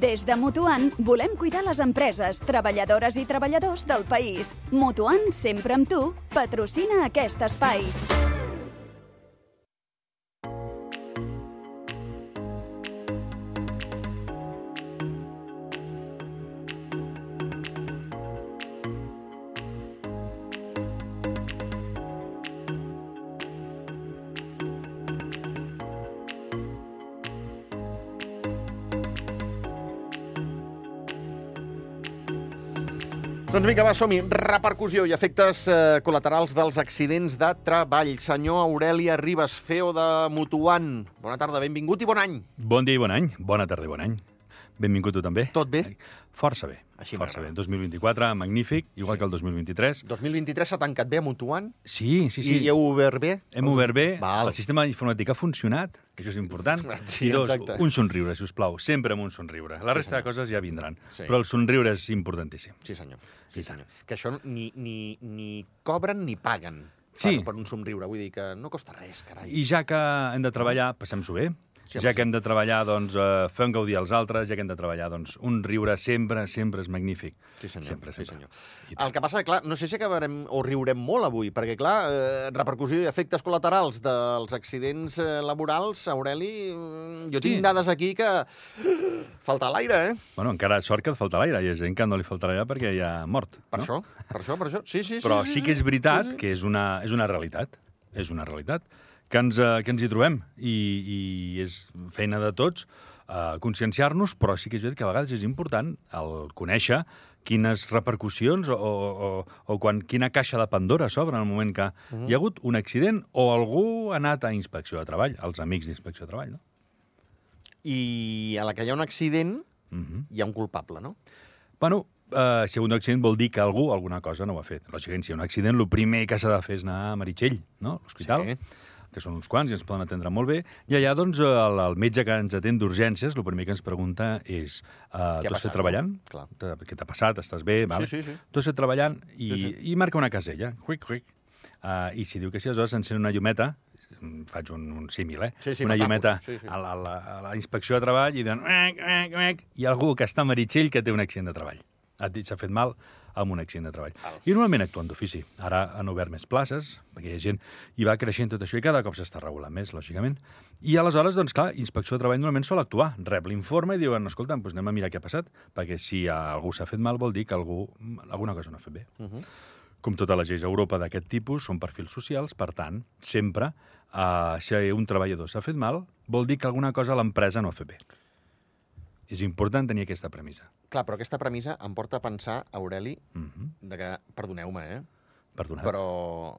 Des de Mutuant volem cuidar les empreses, treballadores i treballadors del país. Mutuant, sempre amb tu, patrocina aquest espai. Doncs vinga, va, som-hi. Repercussió i efectes eh, col·laterals dels accidents de treball. Senyor Aurelia Ribas, CEO de Mutuant. Bona tarda, benvingut i bon any. Bon dia i bon any. Bona tarda i bon any. Benvingut tu també. Tot bé? Força bé. Així Força bé. m'agrada. 2024, magnífic, igual Sí. que el 2023. 2023 s'ha tancat bé a Mutuant Sí, sí, sí. i heu obert bé? Hem obert bé, Val. el sistema informàtic ha funcionat, que això és important. Sí, I dos, exacte. un somriure, si us plau, sempre amb un somriure. La resta de coses ja vindran, Sí. però el somriure és importantíssim. Sí, senyor. Sí, senyor. Que això ni, ni, ni cobren ni paguen Sí. per, per un somriure. Vull dir que no costa res, carai. I ja que hem de treballar, passem-s'ho bé. Sí, ja que hem de treballar, doncs, eh, fem gaudir als altres, ja que hem de treballar, doncs, un riure sempre, sempre és magnífic. Sí, senyor. Sempre, sí, sempre. senyor. I tant. El que passa clar, no sé si acabarem o riurem molt avui, perquè, clar, eh, repercussió i efectes col·laterals dels accidents eh, laborals, Aureli, mm, jo tinc Sí. dades aquí que... Falta l'aire, eh? Bueno, encara sort que et falta l'aire. Hi ha gent que no li falta l'aire perquè hi ha mort. Per no? això, per això, per això. Sí, sí, Però sí, sí que és veritat Sí, sí. que és una, és una realitat. És una realitat. Que ens, eh, que ens hi trobem. I, I és feina de tots eh, conscienciar-nos, però sí que és veritat que a vegades és important el conèixer quines repercussions o, o, o quan, quina caixa de Pandora s'obre en el moment que Mhm. hi ha hagut un accident o algú ha anat a inspecció de treball, els amics d'inspecció de treball, no? I a la que hi ha un accident, Mm hi ha un culpable, no? Bueno, eh, si hi ha un accident vol dir que algú alguna cosa no ho ha fet. Lògicament, si hi ha un accident, el primer que s'ha de fer és anar a Meritxell, no? l'hospital, Sí. Que són uns quants i ens poden atendre molt bé. I allà, doncs, el, el metge que ens atén d'urgències, el primer que ens pregunta és uh, tu has fet treballant? no? Què t'ha passat? Estàs bé? Vale. Sí, sí, sí. Tu has fet treballant i, Sí, i marca una casella. Quick, quick. Uh, I si diu que sí, aleshores s'encén una llumeta faig un, un símil, eh? Sí, sí, una metàfora. llumeta Sí, sí. A, la, a, la, a la inspecció de treball i diuen... "Uec, uec, uec", Hi ha algú que està a Meritxell que té un accident de treball. Ha dit, s'ha fet mal amb un accident de treball. Val. I normalment actuen d'ofici. Ara han obert més places, perquè hi ha gent... I va creixent tot això i cada cop s'està regulant més, lògicament. I aleshores, doncs clar, Inspecció de Treball normalment sol actuar. Rep l'informe i diuen, escolta, doncs anem a mirar què ha passat, perquè si algú s'ha fet mal vol dir que algú, alguna cosa no ha fet bé. Uh -huh. Com totes les lleis a Europa d'aquest tipus, són perfils socials, per tant, sempre, eh, si un treballador s'ha fet mal, vol dir que alguna cosa l'empresa no ha fet bé. És important tenir aquesta premissa. Clar, però aquesta premissa em porta a pensar, Aureli, Mm -hmm. de que, perdoneu-me, eh? Perdonat. però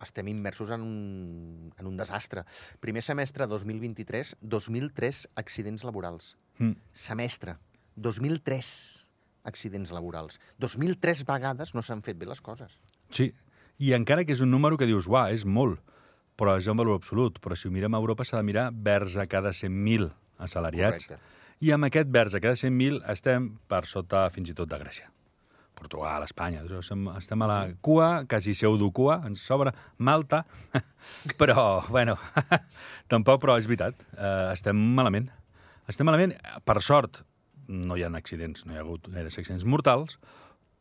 estem immersos en un, en un desastre. Primer semestre 2023, 2.003 accidents laborals. Mm. Semestre, 2.003 accidents laborals. 2.003 vegades no s'han fet bé les coses. Sí, i encara que és un número que dius, uah, és molt, però és un valor absolut. Però si ho mirem a Europa s'ha de mirar vers a cada 100.000 assalariats. Correcte. I amb aquest vers a cada 100.000 estem per sota fins i tot de Grècia. Portugal, Espanya, estem a la cua, quasi pseudocua, ens sobra Malta, però, bueno, tampoc, però és veritat, eh, estem malament. Estem malament, per sort, no hi ha accidents, no hi ha hagut gaire accidents mortals,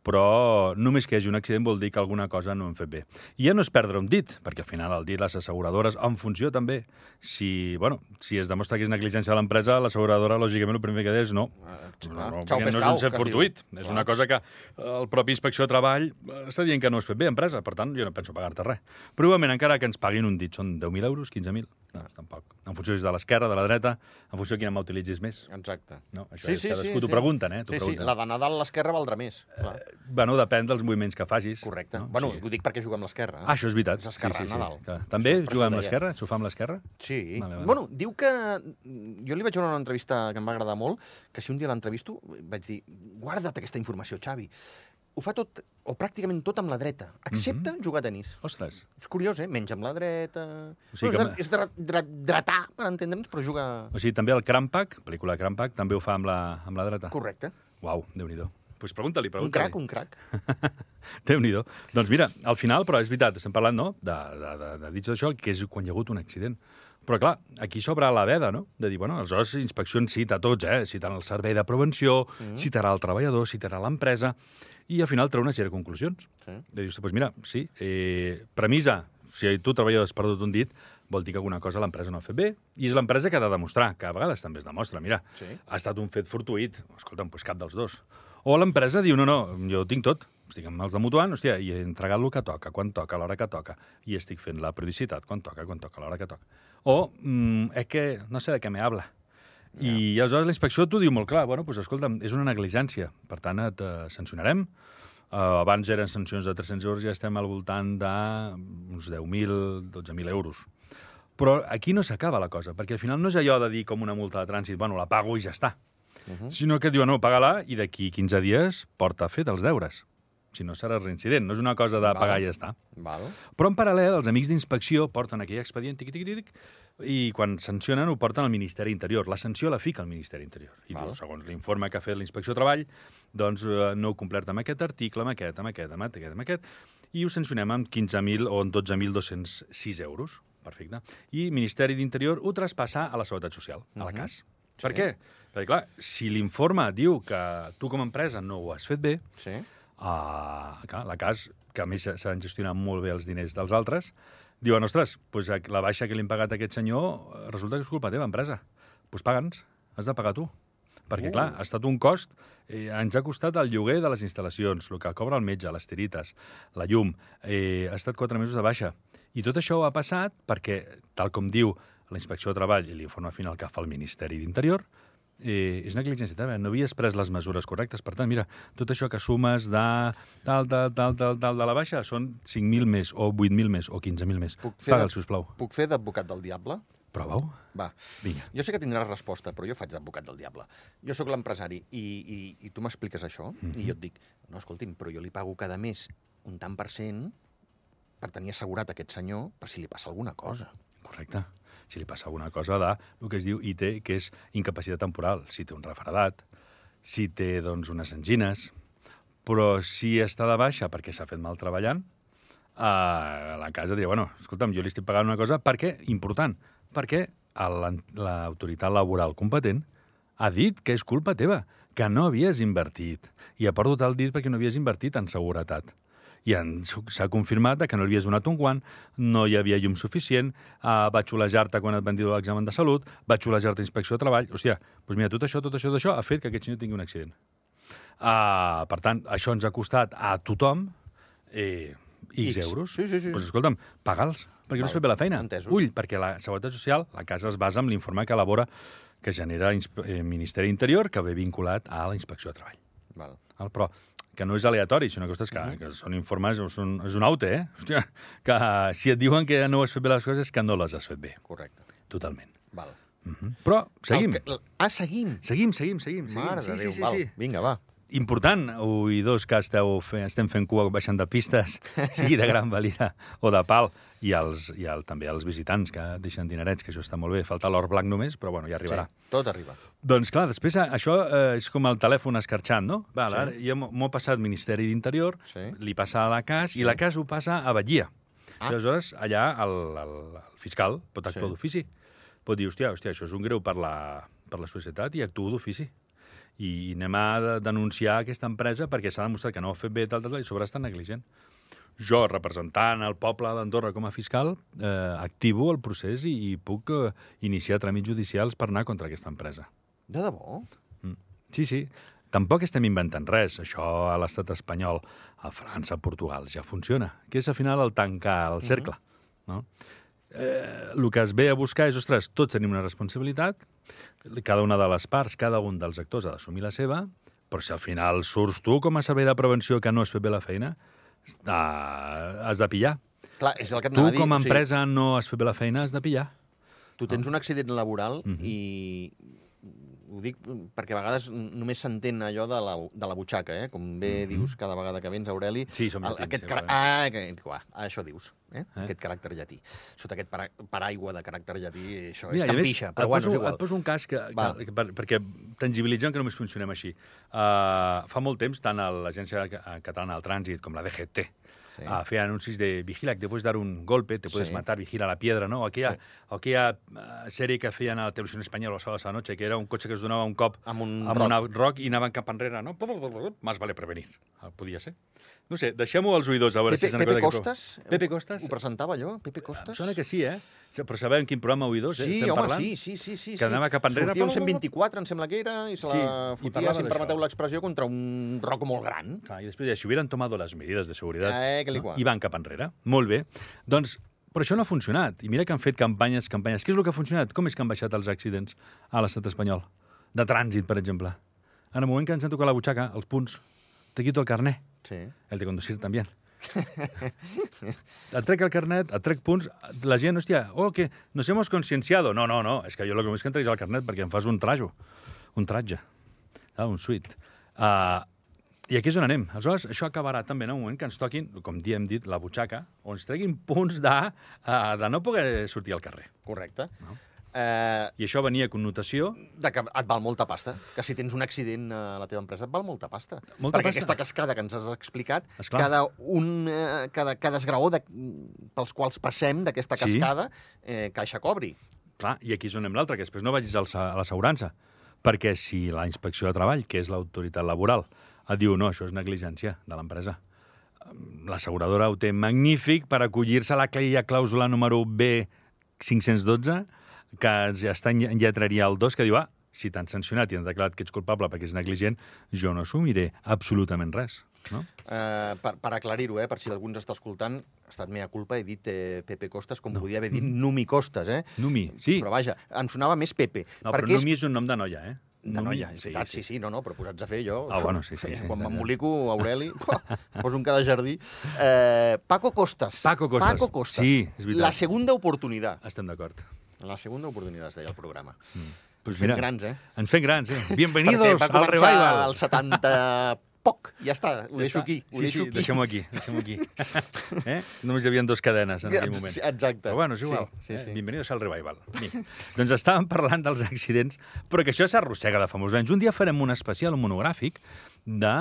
però només que hi hagi un accident vol dir que alguna cosa no hem fet bé. I ja no és perdre un dit, perquè al final el dit les asseguradores, en funció també, si, bueno, si es demostra que és negligència de l'empresa, l'asseguradora, lògicament, el primer que és no. Ah, No, clar. no, Xau, perquè no és un cert es diu. És Clar. una cosa que el propi Inspecció de Treball eh, està dient que no has fet bé, empresa. Per tant, jo no penso pagar-te res. Igualment, encara que ens paguin un dit, són 10.000 euros, 15.000? No, tampoc. En funció si és de l'esquerra, de la dreta, en funció de quina mà utilitzis més. Exacte. No, això és cadascú t'ho pregunten, eh? Sí, sí, pregunten. la de Nadal l'esquerra valdrà més. Clar. Bueno, depèn dels moviments que facis. Correcte. No? Bueno, Sí. ho dic perquè juga amb l'esquerra. Ah, això és veritat. És esquerra, Nadal. clar. També Per això jugar amb deia. l'esquerra? S'ho fa amb l'esquerra? Sí. Vale, vale. Bueno, diu que... Jo li vaig veure una entrevista que em va agradar molt, que si un dia l'entrevisto vaig dir, guarda't aquesta informació, Xavi. Ho fa tot, o pràcticament tot amb la dreta, excepte Mhm. jugar a tenis. Ostres. És curiós, eh? Menys amb la dreta... O sigui que- és, dre- és dretar, per entendre'ns, però juga... O sigui, també el Crampac, pel·lícula Crampac, també ho fa amb la, amb la dreta. Correcte. Uau, Déu-n'hi-do. Doncs pues pregunta-li, Un pregunta-li. crac, un crac. déu nhi Doncs mira, al final, però és veritat, estem parlant no? de, de, de, de dits d'això, que és quan hi ha hagut un accident. Però, clar, aquí s'obre la veda, no? De dir, bueno, aleshores, inspeccions cita tots, eh? Citant el servei de prevenció, mm. citarà el treballador, citarà l'empresa, i al final treu una sèrie de conclusions. Sí. De dir, doncs mira, sí, eh, premissa, si tu, treballador, has perdut un dit, vol dir que alguna cosa l'empresa no ha fet bé, i és l'empresa que ha de demostrar, que a vegades també es demostra, mira, Sí. ha estat un fet fortuït, escolta'm, doncs cap dels dos. O l'empresa diu, no, no, jo tinc tot, estic amb els de Mutuant, hòstia, i he entregat el que toca, quan toca, a l'hora que toca, i estic fent la periodicitat, quan toca, quan toca, a l'hora que toca. O, mm, és que no sé de què me habla. I aleshores la inspecció t'ho diu molt clar, bueno, doncs escolta'm, és una negligència, per tant et eh, sancionarem, Uh, abans eren sancions de 300 euros, ja estem al voltant d'uns 10.000, 12.000 euros. Però aquí no s'acaba la cosa, perquè al final no és allò de dir com una multa de trànsit, bueno, la pago i ja està. Uh -huh. Sinó que diuen, no, paga-la i d'aquí 15 dies porta fet els deures. Si no, seràs reincident. No és una cosa de Val. pagar i ja està. Val. Però en paral·lel, els amics d'inspecció porten aquell expedient, tiqui, tiqui, tiqui, i quan sancionen ho porten al Ministeri Interior. La sanció la fica al Ministeri Interior. I Val. diu, segons l'informe que ha fet l'inspecció de treball, doncs eh, no heu complert amb aquest article, amb aquest, amb aquest, amb aquest, amb aquest, i ho sancionem amb 15.000 o amb 12.206 euros. Perfecte. I Ministeri d'Interior ho traspassa a la Seguretat Social, a la CAS. Per què? Perquè, clar, si l'informe diu que tu com a empresa no ho has fet bé, Sí. Uh, clar, la CAS, que a més s'han gestionat molt bé els diners dels altres, diuen, ostres, pues, la baixa que li hem pagat a aquest senyor eh, resulta que és culpa teva, empresa. Doncs pues paga'ns, has de pagar tu. Perquè, Uh. clar, ha estat un cost, eh, ens ha costat el lloguer de les instal·lacions, el que cobra el metge, les tirites, la llum, eh, ha estat quatre mesos de baixa. I tot això ha passat perquè, tal com diu la Inspecció de Treball i l'informe final que fa el Ministeri d'Interior, eh, és negligència teva, no havies pres les mesures correctes. Per tant, mira, tot això que sumes de tal, tal, tal, tal, tal de la baixa són 5.000 més, o 8.000 més, o 15.000 més. Puc fer Paga'l, sisplau. Puc fer d'advocat del diable? Prova-ho. Va. Vinga. Jo sé que tindràs resposta, però jo faig d'advocat del diable. Jo sóc l'empresari i, i, i tu m'expliques això Mhm. i jo et dic, no, escolti'm, però jo li pago cada mes un tant per cent per tenir assegurat aquest senyor per si li passa alguna cosa. Correcte. Si li passa alguna cosa de el que es diu IT, que és incapacitat temporal. Si té un refredat, si té, doncs, unes angines, però si està de baixa perquè s'ha fet mal treballant, a la casa diria, bueno, escolta'm, jo li estic pagant una cosa perquè, important, perquè l'autoritat laboral competent ha dit que és culpa teva, que no havies invertit. I ha perdut el dit perquè no havies invertit en seguretat. I s'ha confirmat que no li havies donat un guant, no hi havia llum suficient, uh, vaig olejar-te quan et van dir l'examen de salut, vaig olejar-te a inspecció de treball... Hòstia, doncs mira, tot això, tot això, tot això ha fet que aquest senyor tingui un accident. Uh, per tant, això ens ha costat a tothom eh, X, X. euros. Sí, sí, sí. Doncs escolta'm, paga'ls, perquè no has Val. fet bé la feina. Entesos. Ull, perquè la Seguretat Social, la casa es basa en l'informe que elabora que genera el eh, Ministeri Interior, que ve vinculat a la Inspecció de Treball. Val. Val? Però que no és aleatori, sinó que, ostres, que, que són informes, són, és un aute, eh? Hòstia, que si et diuen que no has fet bé les coses, és que no les has fet bé. Correcte. Totalment. Val. Uh -huh. Però seguim. El que, ah, seguim. Seguim, seguim, seguim. seguim. Mare sí, de sí, Déu, sí, val. sí. Vinga, va. Important, oïdors que esteu fe, estem fent cua baixant de pistes, sigui de Gran Valira o de Pal, i, els, i el, també els visitants que deixen dinerets, que això està molt bé. Falta l'or blanc només, però bueno, ja arribarà. Sí, tot arriba. Doncs clar, després això eh, és com el telèfon escarxant, no? Val, Sí. ara ja m'ho ha passat Ministeri d'Interior, Sí. li passa a la CAS, i la CAS ho passa a Batllia. Ah. I aleshores, allà, el, el, el fiscal pot actuar Sí. d'ofici. Pot dir, hòstia, hòstia, això és un greu per la, per la societat i actuo d'ofici. I anem a de- denunciar aquesta empresa perquè s'ha demostrat que no ho ha fet bé, tal, tal, tal, i sobre està negligent. Jo, representant el poble d'Andorra com a fiscal, eh, activo el procés i, i puc eh, iniciar tràmits judicials per anar contra aquesta empresa. De debò? Sí, sí. Tampoc estem inventant res. Això a l'estat espanyol, a França, a Portugal, ja funciona. Que és, al final, el tancar el cercle. no? Eh, el que es ve a buscar és, ostres, tots tenim una responsabilitat, cada una de les parts, cada un dels actors ha d'assumir la seva, però si al final surts tu com a servei de prevenció que no has fet bé la feina, ah, has de pillar. Clar, és el que Tu, com a o sigui, empresa, no has fet bé la feina, has de pillar. Tu tens un accident laboral Mhm. i ho dic perquè a vegades només s'entén allò de la, de la butxaca, eh? com bé Mhm. dius cada vegada que vens, Aureli. Sí, som llatins, aquest sabem. ah, que, clar, això dius, eh? Eh? aquest caràcter llatí. Sota aquest para... paraigua de caràcter llatí, això Mira, és i a més, campixa, et però bueno, poso, és igual. Et poso un cas que, Va. que, que per, perquè tangibilitzem que només funcionem així. Uh, fa molt temps, tant a l'Agència Ca- Catalana del Trànsit com la DGT Sí. a fer anuncis de vigila, que te puedes dar un golpe, te puedes Sí. matar, vigila la piedra, no? Aquella, Sí. aquella eh, sèrie que feien a la televisió espanyola los sábados a la noche, que era un cotxe que es donava un cop Amb un amb roc. un roc i anaven cap enrere, no? Más vale prevenir. Ah, Podia ser. No sé, deixem-ho als oïdors, a veure si Pepe, és una Pepe cosa que... Costas? Pepe Costas? Ho presentava allò? Pepe Costas? Em sona que sí, eh? Sí, Però sabeu en quin programa oïdors eh? Sí, estem home, parlant? sí, sí, sí, sí. Que anava cap enrere. Sortia un 124, em sembla que era, i se Sí, la i fotia, si em permeteu l'expressió, contra un roc molt gran. Clar, I després, ja, si hubieran tomado las medidas de seguridad, Eh, no? i van cap enrere. Molt bé. Doncs, però això no ha funcionat. I mira que han fet campanyes, campanyes. Què és el que ha funcionat? Com és que han baixat els accidents a l'estat espanyol? De trànsit, per exemple. En el moment que ens han tocat la butxaca, els punts, te quito el carnet. Sí. El de conducir també. et trec el carnet, et trec punts, la gent, hòstia, oh, que nos hemos concienciado. No, no, no, és que jo el que vull és que em treguis el carnet perquè em fas un trajo, un tratge, ah, un suite. Uh, I aquí és on anem. Aleshores, això acabarà també en un moment que ens toquin, com hem dit, la butxaca, o ens treguin punts de, uh, de no poder sortir al carrer. Correcte. No. Eh, I això venia a connotació de que et val molta pasta. Que si tens un accident a la teva empresa et val molta pasta. Molta Perquè pasta. aquesta cascada que ens has explicat, Esclar. cada, un, eh, cada, cada esgraó de, pels quals passem d'aquesta Sí. cascada, eh, caixa cobri. Clar, i aquí és on anem l'altre, que després no vagis al a l'assegurança. Perquè si la inspecció de treball, que és l'autoritat laboral, et diu no, això és negligència de l'empresa, l'asseguradora ho té magnífic per acollir-se a aquella clàusula número B512, que ja està en lletraria el 2, que diu, ah, si t'han sancionat i han declarat que ets culpable perquè és negligent, jo no assumiré absolutament res. No? Eh, per, per aclarir-ho, eh, per si algú ens està escoltant, ha estat mea culpa, he dit eh, Pepe Costas, com no. podia haver dit Numi Costas, eh? Numi, sí. Però vaja, em sonava més Pepe. No, però perquè Numi és un nom de noia, eh? De noia, és veritat, sí, sí, no, no, però posats a fer jo... Ah, bueno, sí, sí, sí. Quan m'embolico, Aureli, poso un cada jardí. Eh, Paco Costas. Paco Costas. Paco Costas. Sí, és veritat. La segunda oportunitat. Estem d'acord. La segunda oportunitat, es deia el programa. Pues Fem mira, grans, eh? ens fem grans, eh? Perquè Bienvenidos va al començar revival. al 70 poc, ja està, ho deixo aquí. Ho Sí, deixo sí, aquí. deixem-ho aquí, deixem aquí. eh? Només hi havia dues cadenes en aquell moment. Exacte. Però bueno, és igual. Sí, sí, eh? sí. Bienvenidos al revival. Mira, doncs estàvem parlant dels accidents, però que això s'arrossega de fa molts anys. Un dia farem un especial, un monogràfic, de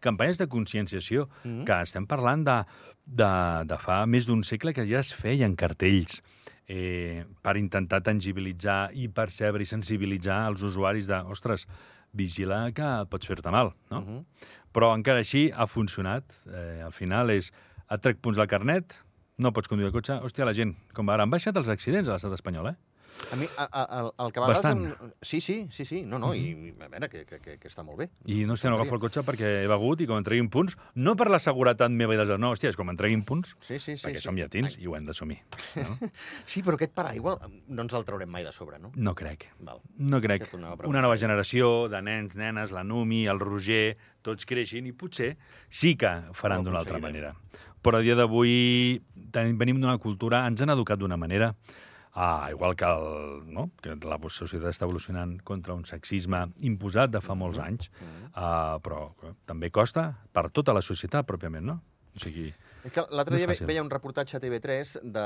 campanyes de conscienciació, Mhm. que estem parlant de, de, de fa més d'un segle que ja es feien cartells eh, per intentar tangibilitzar i percebre i sensibilitzar els usuaris de, ostres, vigila que pots fer-te mal, no? Mhm. Però encara així ha funcionat. Eh, al final és, et trec punts del carnet, no pots conduir el cotxe. Hòstia, la gent, com ara, han baixat els accidents a l'estat espanyol, eh? A mi, a, a, el, el que a vegades... Bastant. Em... Sí, sí, sí, sí, no, no, i a veure, que, que, que, que està molt bé. I no, hòstia, no agafo el cotxe perquè he begut i com em treguin punts, no per la seguretat meva i dels... No, hòstia, és com em treguin punts, Sí, sí, sí. perquè sí. som llatins i ho hem d'assumir. No? Sí, però aquest paraigua no ens el traurem mai de sobre, no? no crec. Val. No crec. A. Una nova generació de nens, nenes, la Numi, el Roger, tots creixin i potser sí que faran Ho d'una altra manera. Però a dia d'avui venim d'una cultura, ens han educat d'una manera, ah, igual que, el, no? que la societat està evolucionant contra un sexisme imposat de fa molts anys, ah, però eh, també costa per tota la societat, pròpiament, no? O sigui, És que l'altre No dia fàcil. veia un reportatge a TV3 de,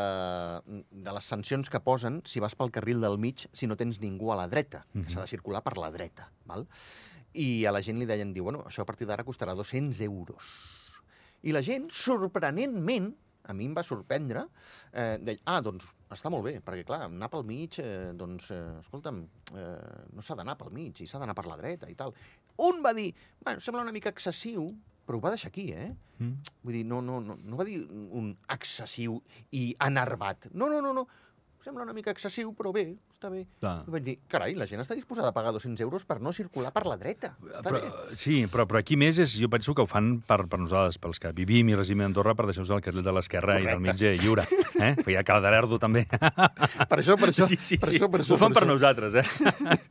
de les sancions que posen si vas pel carril del mig si no tens ningú a la dreta, que Mhm. s'ha de circular per la dreta. Val? I a la gent li deien, diu, bueno, això a partir d'ara costarà 200 euros. I la gent, sorprenentment, a mi em va sorprendre, eh, deia, ah, doncs està molt bé, perquè clar, anar pel mig, eh, doncs, eh, escolta'm, eh, no s'ha d'anar pel mig, i s'ha d'anar per la dreta i tal. Un va dir, bueno, sembla una mica excessiu, però ho va deixar aquí, eh? mm, Vull dir, no, no, no, no va dir un excessiu i enervat. No, no, no, no. Sembla una mica excessiu, però bé, està bé. I vaig dir, carai, la gent està disposada a pagar 200 euros per no circular per la dreta. Està Però, bé. sí, però, però aquí més és, jo penso que ho fan per, per nosaltres, pels que vivim i residim a Andorra, per deixar-vos el carril de l'esquerra i del eh, lliure. Eh? Perquè hi ha Cal de l'Erdo, també. Per això, per això, sí, sí, per sí. això, per això. ho fan per això. nosaltres, eh?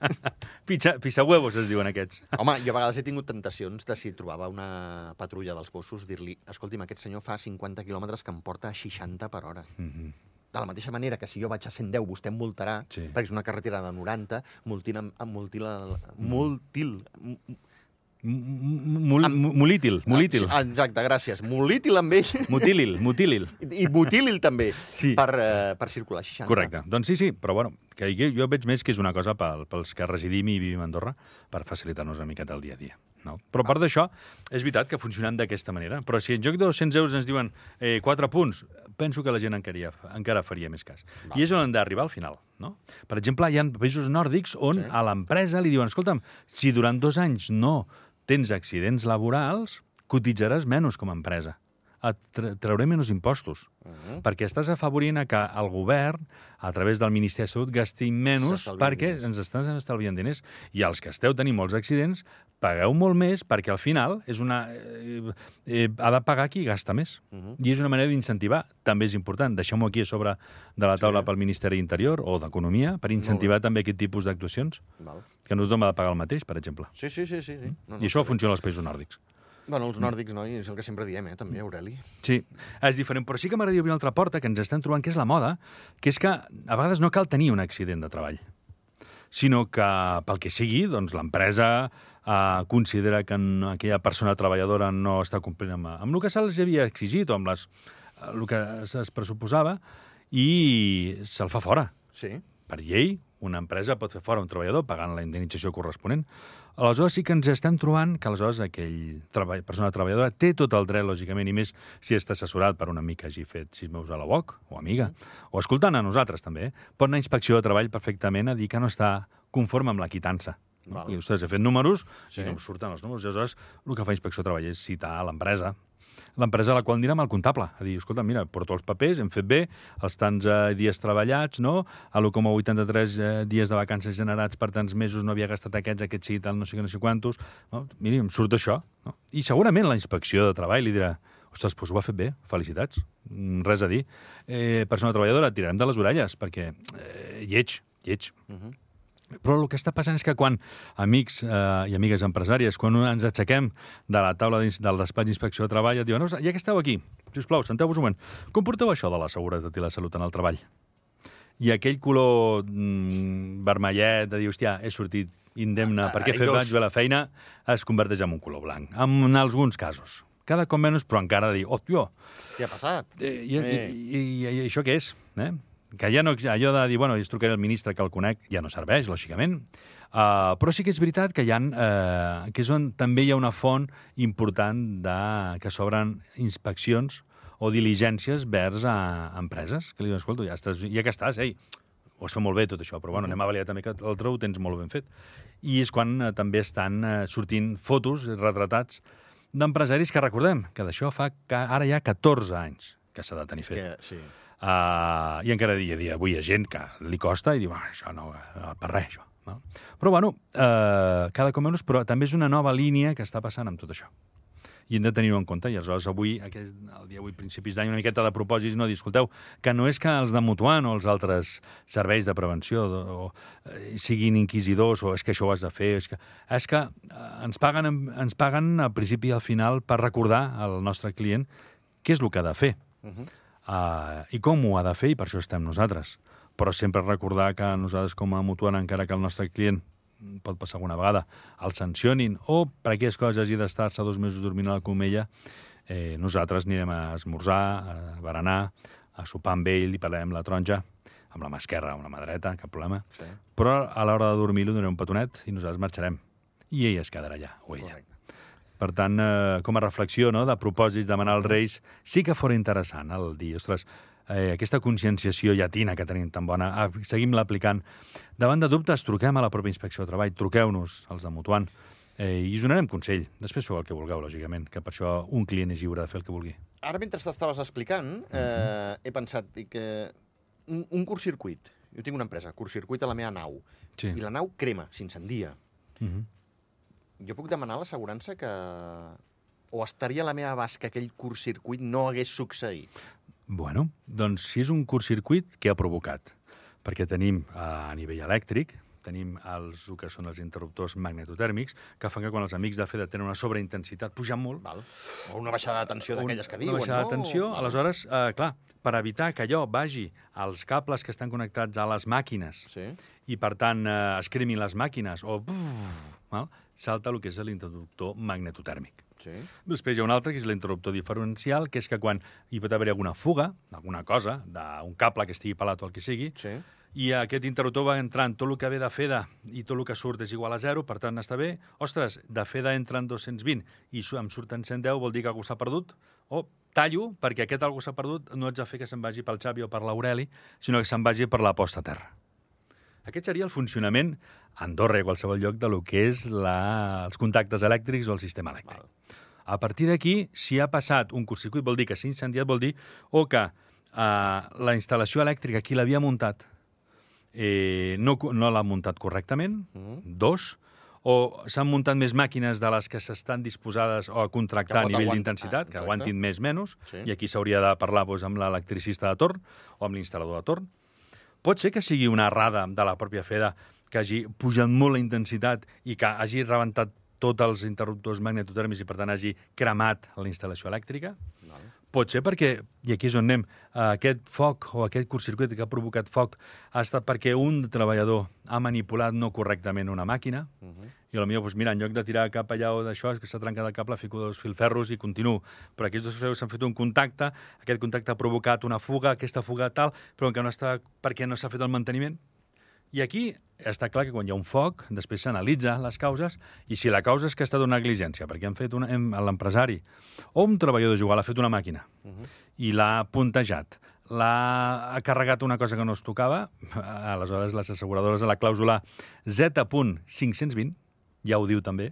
Pizza, pizza huevos, es diuen aquests. Home, jo a vegades he tingut tentacions de si trobava una patrulla dels Bossos dir-li escolti'm, aquest senyor fa 50 quilòmetres que em porta a 60 per hora. Mm -hmm. De la mateixa manera que si jo vaig a 110 vostè em multarà, Sí. perquè és una carretera de 90, multil, amb multil, multil, Mul, mulítil. Ah, exacte, gràcies. Mulítil amb ell Mutilil, mutilil. i butílil també, Sí. per, eh, per circular a 60. Correcte. Doncs sí, sí, però bueno, que jo, jo veig més que és una cosa pel, pels que residim i vivim a Andorra per facilitar-nos una miqueta el dia a dia. No? Però a part d'això, és veritat que funcionen d'aquesta manera. Però si en joc de 200 euros ens diuen eh, 4 punts, penso que la gent encara, encara faria més cas. Va. I és on hem d'arribar al final. No? Per exemple, hi ha països nòrdics on Sí. a l'empresa li diuen escolta'm, si durant dos anys no tens accidents laborals, cotitzaràs menys com a empresa. Et tra trauré menys impostos. Mhm. Perquè estàs afavorint a que el govern, a través del Ministeri de Salut, gasti menys perquè diners. ens estan estalviant diners. I els que esteu tenint molts accidents, pagueu molt més perquè al final és una, eh, eh, ha de pagar qui gasta més. Mhm. I és una manera d'incentivar. També és important. Deixem-ho aquí a sobre de la taula Sí. pel Ministeri d'Interior o d'Economia per incentivar també aquest tipus d'actuacions. Que no tothom ha de pagar el mateix, per exemple. Sí, sí, sí. sí, sí. No, no, I això bé. funciona als països nòrdics. Bueno, els nòrdics, no? I és el que sempre diem, eh, també, Aureli. Sí, és diferent, però sí que m'agradaria obrir una altra porta que ens estem trobant, que és la moda, que és que a vegades no cal tenir un accident de treball, sinó que, pel que sigui, doncs l'empresa eh, considera que en aquella persona treballadora no està complint amb, amb el que se'ls havia exigit o amb les, eh, el que es, es pressuposava i se'l fa fora. Sí. Per llei, una empresa pot fer fora un treballador pagant la indemnització corresponent. Aleshores sí que ens estem trobant que aleshores aquell treball, persona treballadora té tot el dret, lògicament, i més si està assessorat per un amic que hagi fet sis mesos a la UOC, o amiga, o escoltant a nosaltres també, eh? pot anar a inspecció de treball perfectament a dir que no està conforme amb la quitança. Val. I ostres, he fet números Sí. i no em surten els números. I aleshores el que fa inspecció de treball és citar l'empresa l'empresa a la qual anirà amb el comptable, a dir, escolta, mira, porto els papers, hem fet bé, els tants eh, dies treballats, no? A l'1,83 eh, dies de vacances generats per tants mesos no havia gastat aquests, aquests sí, tal, no sé què, no sé quantos. No? Miri, em surt això. No? I segurament la inspecció de treball li dirà ostres, doncs ho ha fet bé, felicitats, Mm, res a dir. Eh, persona treballadora, tirarem de les orelles, perquè eh, lleig, lleig. Mhm. Però el que està passant és que quan amics eh, i amigues empresàries, quan ens aixequem de la taula del despatx d'inspecció de treball, et diuen, no, ja que esteu aquí, si us plau, senteu-vos un moment, com porteu això de la seguretat i la salut en el treball? I aquell color mm, vermellet de dir, hòstia, he sortit indemne Ah, perquè he fet airós. vaig bé la feina, es converteix en un color blanc. En alguns casos. Cada cop menys, però encara dir, hòstia, Què ha passat? Eh, i, Eh. i, i, i, això què és? Eh? Que ja no, allò de dir, bueno, jo trucaré al ministre que el conec, ja no serveix, lògicament. Uh, però sí que és veritat que hi ha, uh, que és on també hi ha una font important de, que s'obren inspeccions o diligències vers a, a empreses, que li diuen, escolta, ja, estàs, ja que estàs, ei, ho has fet molt bé tot això, però bueno, anem a validar també que l'altre ho tens molt ben fet. I és quan uh, també estan uh, sortint fotos retratats d'empresaris que recordem que d'això fa que ara hi ha 14 anys que s'ha de tenir fet. Que, sí. Uh, I encara dia a dia avui hi ha gent que li costa i diu, ah, això no, eh, per res, això. No? Però, bueno, uh, cada cop menys, però també és una nova línia que està passant amb tot això. I hem de tenir-ho en compte. I aleshores avui, aquest, el dia avui, principis d'any, una miqueta de propòsits, no, dir, escolteu, que no és que els de Mutuant o els altres serveis de prevenció o, o, siguin inquisidors o és que això ho has de fer, és que, és que ens, paguen, ens paguen al principi i al final per recordar al nostre client què és el que ha de fer Mhm. Uh, i com ho ha de fer, i per això estem nosaltres. Però sempre recordar que nosaltres com a mutuant, encara que el nostre client pot passar alguna vegada, el sancionin o per aquelles coses hagi d'estar-se dos mesos dormint a la comella, eh, nosaltres anirem a esmorzar, a berenar, a sopar amb ell, li parlarem la taronja, amb la mà esquerra, amb la mà dreta, cap problema. Sí. Però a l'hora de dormir li donarem un petonet i nosaltres marxarem. I ell es quedarà allà, o ella. Correcte. Per tant, eh, com a reflexió no, de propòsits, demanar als Reis, sí que fora interessant el dir, ostres, eh, aquesta conscienciació llatina que tenim tan bona, ah, seguim-la aplicant. Davant de dubtes, truquem a la pròpia inspecció de treball, truqueu-nos, els de Mutuant, eh, i us donarem consell. Després feu el que vulgueu, lògicament, que per això un client és lliure de fer el que vulgui. Ara, mentre t'estaves explicant, eh, he pensat que un, un curtcircuit, jo tinc una empresa, curtcircuit a la meva nau, Sí. i la nau crema, s'incendia. Uh -huh. Jo puc demanar l'assegurança que... O estaria a la meva abast que aquell curtcircuit no hagués succeït? Bueno, doncs si és un curtcircuit, què ha provocat? Perquè tenim eh, a nivell elèctric, tenim els el que són els interruptors magnetotèrmics, que fan que quan els amics de FEDA tenen una sobreintensitat, pugen molt, Val? O una baixada de tensió d'aquelles que una diuen, baixada no? de tensió, Val. aleshores, eh, clar, per evitar que allò vagi als cables que estan connectats a les màquines Sí. i, per tant, eh, es cremin les màquines o val? Salta el que és l'interruptor magnetotèrmic. Sí. Després hi ha un altre, que és l'interruptor diferencial, que és que quan hi pot haver alguna fuga, alguna cosa, d'un cable que estigui pelat o el que sigui, Sí. i aquest interruptor va entrant tot el que ve de FEDA i tot el que surt és igual a 0, per tant està bé. Ostres, de FEDA entren 220 i em surten 110, vol dir que algú s'ha perdut. O tallo, perquè aquest algú s'ha perdut, no haig de fer que se'n vagi pel Xavi o per l'Aureli, sinó que se'n vagi per la posta a terra. Aquest seria el funcionament a Andorra i a qualsevol lloc de lo que és la, els contactes elèctrics o el sistema elèctric. A partir d'aquí, si ha passat un curtcircuit, vol dir que s'ha incendiat, vol dir o que eh, la instal·lació elèctrica, qui l'havia muntat, eh, no, no l'ha muntat correctament, Mhm. dos, o s'han muntat més màquines de les que s'estan disposades o a contractar Que a nivell d'intensitat, que exacte. aguantin més menys, Sí. i aquí s'hauria de parlar doncs, amb l'electricista de torn o amb l'instal·lador de torn. Pot ser que sigui una errada de la pròpia FEDA que hagi pujat molt la intensitat i que hagi rebentat tots els interruptors magnetotèrmics i, per tant, hagi cremat la instal·lació elèctrica? Val. Pot ser perquè, i aquí és on anem, aquest foc o aquest curtcircuit que ha provocat foc ha estat perquè un treballador ha manipulat no correctament una màquina Mhm. i potser, doncs, mira, en lloc de tirar cap allà o d'això, és que s'ha trencat el cable, fico dos filferros i continuo. Però aquests dos filferros s'han fet un contacte, aquest contacte ha provocat una fuga, aquesta fuga tal, però que no està, perquè no s'ha fet el manteniment. I aquí està clar que quan hi ha un foc, després s'analitza les causes, i si la causa és que ha estat una negligència, perquè han fet una, l'empresari o un treballador igual ha fet una màquina Mhm. i l'ha puntejat, l'ha ha carregat una cosa que no es tocava, aleshores les asseguradores a la clàusula Z.520, ja ho diu també,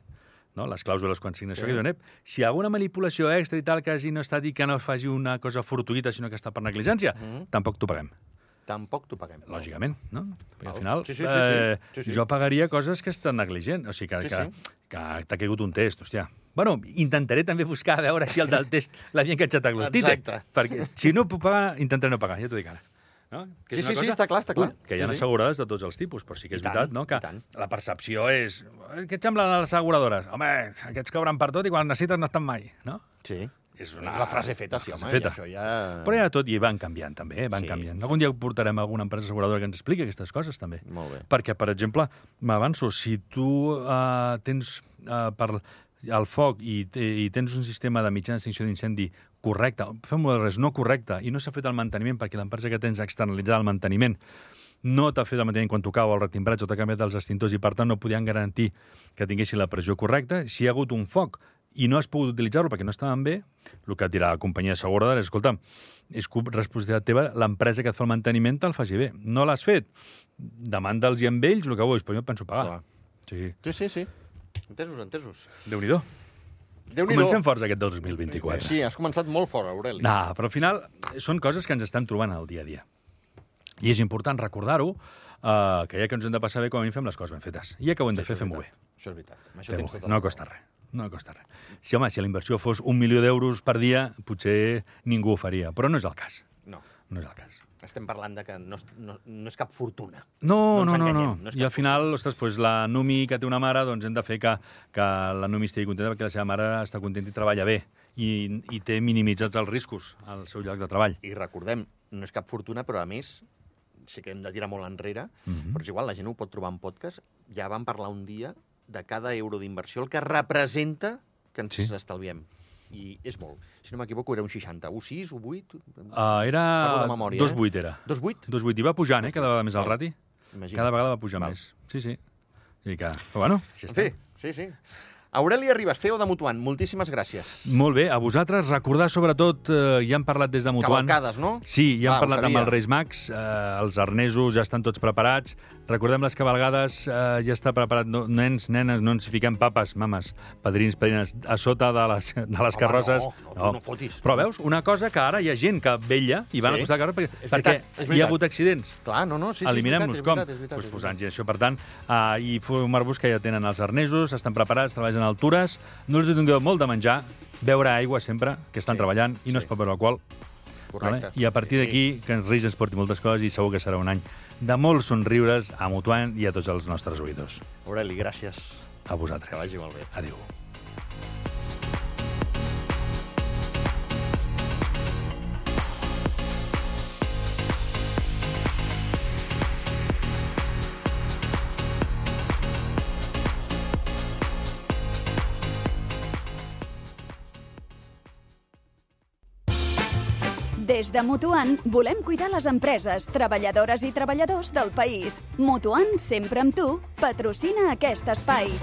no? les clàusules quan signa això, Sí. que diuen, "Ep, si hi ha alguna manipulació extra i tal que hagi no estat i que no faci una cosa fortuïta, sinó que està per negligència, Mhm. tampoc t'ho paguem Tampoc t'ho paguem. lògicament, no? Perquè al final Sí, sí, sí, sí. eh, Sí, sí. jo pagaria coses que estan negligent, o sigui que, Sí, que, sí. que t'ha caigut un test, hòstia. Bueno, intentaré també buscar a veure si el del test l'havia enganxat a glotite. Exacte. Perquè si no puc pagar, intentaré no pagar, ja t'ho dic ara. No? Que Sí, és una sí, sí, està clar, està clar. Que hi ha Sí, sí. assegurades de tots els tipus, però sí que és I tant, veritat no? que la percepció és... "Eh, Què et semblen les asseguradores? Home, aquests cobren per tot i quan necessites no estan mai, no? Sí. És És la frase feta, sí, frase home, feta. i això ja... Però ja tot i van canviant, també, eh? van Sí, canviant. Algun dia portarem alguna empresa asseguradora que ens expliqui aquestes coses, també. Molt bé. Perquè, per exemple, m'avanço, si tu uh, tens uh, per el foc i, i tens un sistema de mitjana d'extinció d'incendi correcte, fem-ho al res, no correcte, i no s'ha fet el manteniment perquè l'empresa que tens ha externalitzat el manteniment no t'ha fet el manteniment quan tocava el retimbratge o t'ha canviat els extintors i, per tant, no podien garantir que tinguessin la pressió correcta. Si hi ha hagut un foc i no has pogut utilitzar-lo perquè no estaven bé, el que et dirà la companyia asseguradora és, escolta, és responsabilitat teva, l'empresa que et fa el manteniment te'l faci bé. No l'has fet? Demanda'ls i amb ells el que vulguis, però jo penso pagar. Clar. Sí. Sí, sí, sí. Entesos, entesos. Déu-n'hi-do. Déu-n'hi-do. Comencem forts aquest 2024. Sí, has començat molt fort, Aureli. No, però al final són coses que ens estan trobant al dia a dia. I és important recordar-ho, eh, que ja que ens hem de passar bé, com a mínim fem les coses ben fetes. I ja que ho hem de Sí, fer, fem-ho bé. Això és veritat. Això tens bé. tota No costa res. No costa res. Si, home, si la inversió fos un milió d'euros per dia, potser ningú ho faria. Però no és el cas. No, No és el cas. estem parlant de que no, no, no és cap fortuna. No, No no, no, no. no I al final, ostres, doncs la Numi que té una mare, doncs hem de fer que, que la Numi estigui contenta perquè la seva mare està contenta i treballa bé i, i té minimitzats els riscos al seu lloc de treball. I recordem, no és cap fortuna, però a més, sí que hem de tirar molt enrere, Mhm. però és igual, la gent ho pot trobar en podcast. Ja vam parlar un dia de cada euro d'inversió, el que representa que ens Sí. estalviem. I és molt. Si no m'equivoco, era un 60, un 6, un 8... Uh, Parlo era... memòria, 2,8 era. 2, 8? 2,8 i va pujant, eh? Cada vegada més Val. rati. Imagina't. Cada vegada va pujar Val. més. Sí, sí. I que... Però bueno, En està. fi, sí, sí. Aureli Ribas, CEO de Mutuant, moltíssimes gràcies. Molt bé, a vosaltres recordar sobretot, eh, ja han parlat des de Mutuant... Cavalcades, no? Sí, ja hem ho parlat amb els Reis Mags, eh, els arnesos ja estan tots preparats. Recordem les cabalgades, eh, ja està preparat. No, nens, nenes, no ens fiquem papes, mames, padrins, padrines, a sota de les, de les Home, carrosses. no, no, no fotis. Però veus, una cosa que ara hi ha gent que vella i van Sí. a costar carro perquè, perquè veritat, és hi ha hagut accidents. Clar, no, no, sí, sí. Eliminem-nos com? veritat, Pues posant-hi això. Per tant, uh, i informar-vos que ja tenen els arnesos, estan preparats, treballen altures, no els doneu molt de menjar, beure aigua sempre, que estan Sí, treballant, i no sí. es pot beure alcohol. Correcte. Vale? I a partir d'aquí, que ens Reis ens porti moltes coses i segur que serà un any de molts somriures a Mutuant i a tots els nostres oïdors. Aureli, gràcies. A vosaltres. Que vagi molt bé. Adéu. Des de Mutuant volem cuidar les empreses, treballadores i treballadors del país. Mutuant, sempre amb tu, patrocina aquest espai.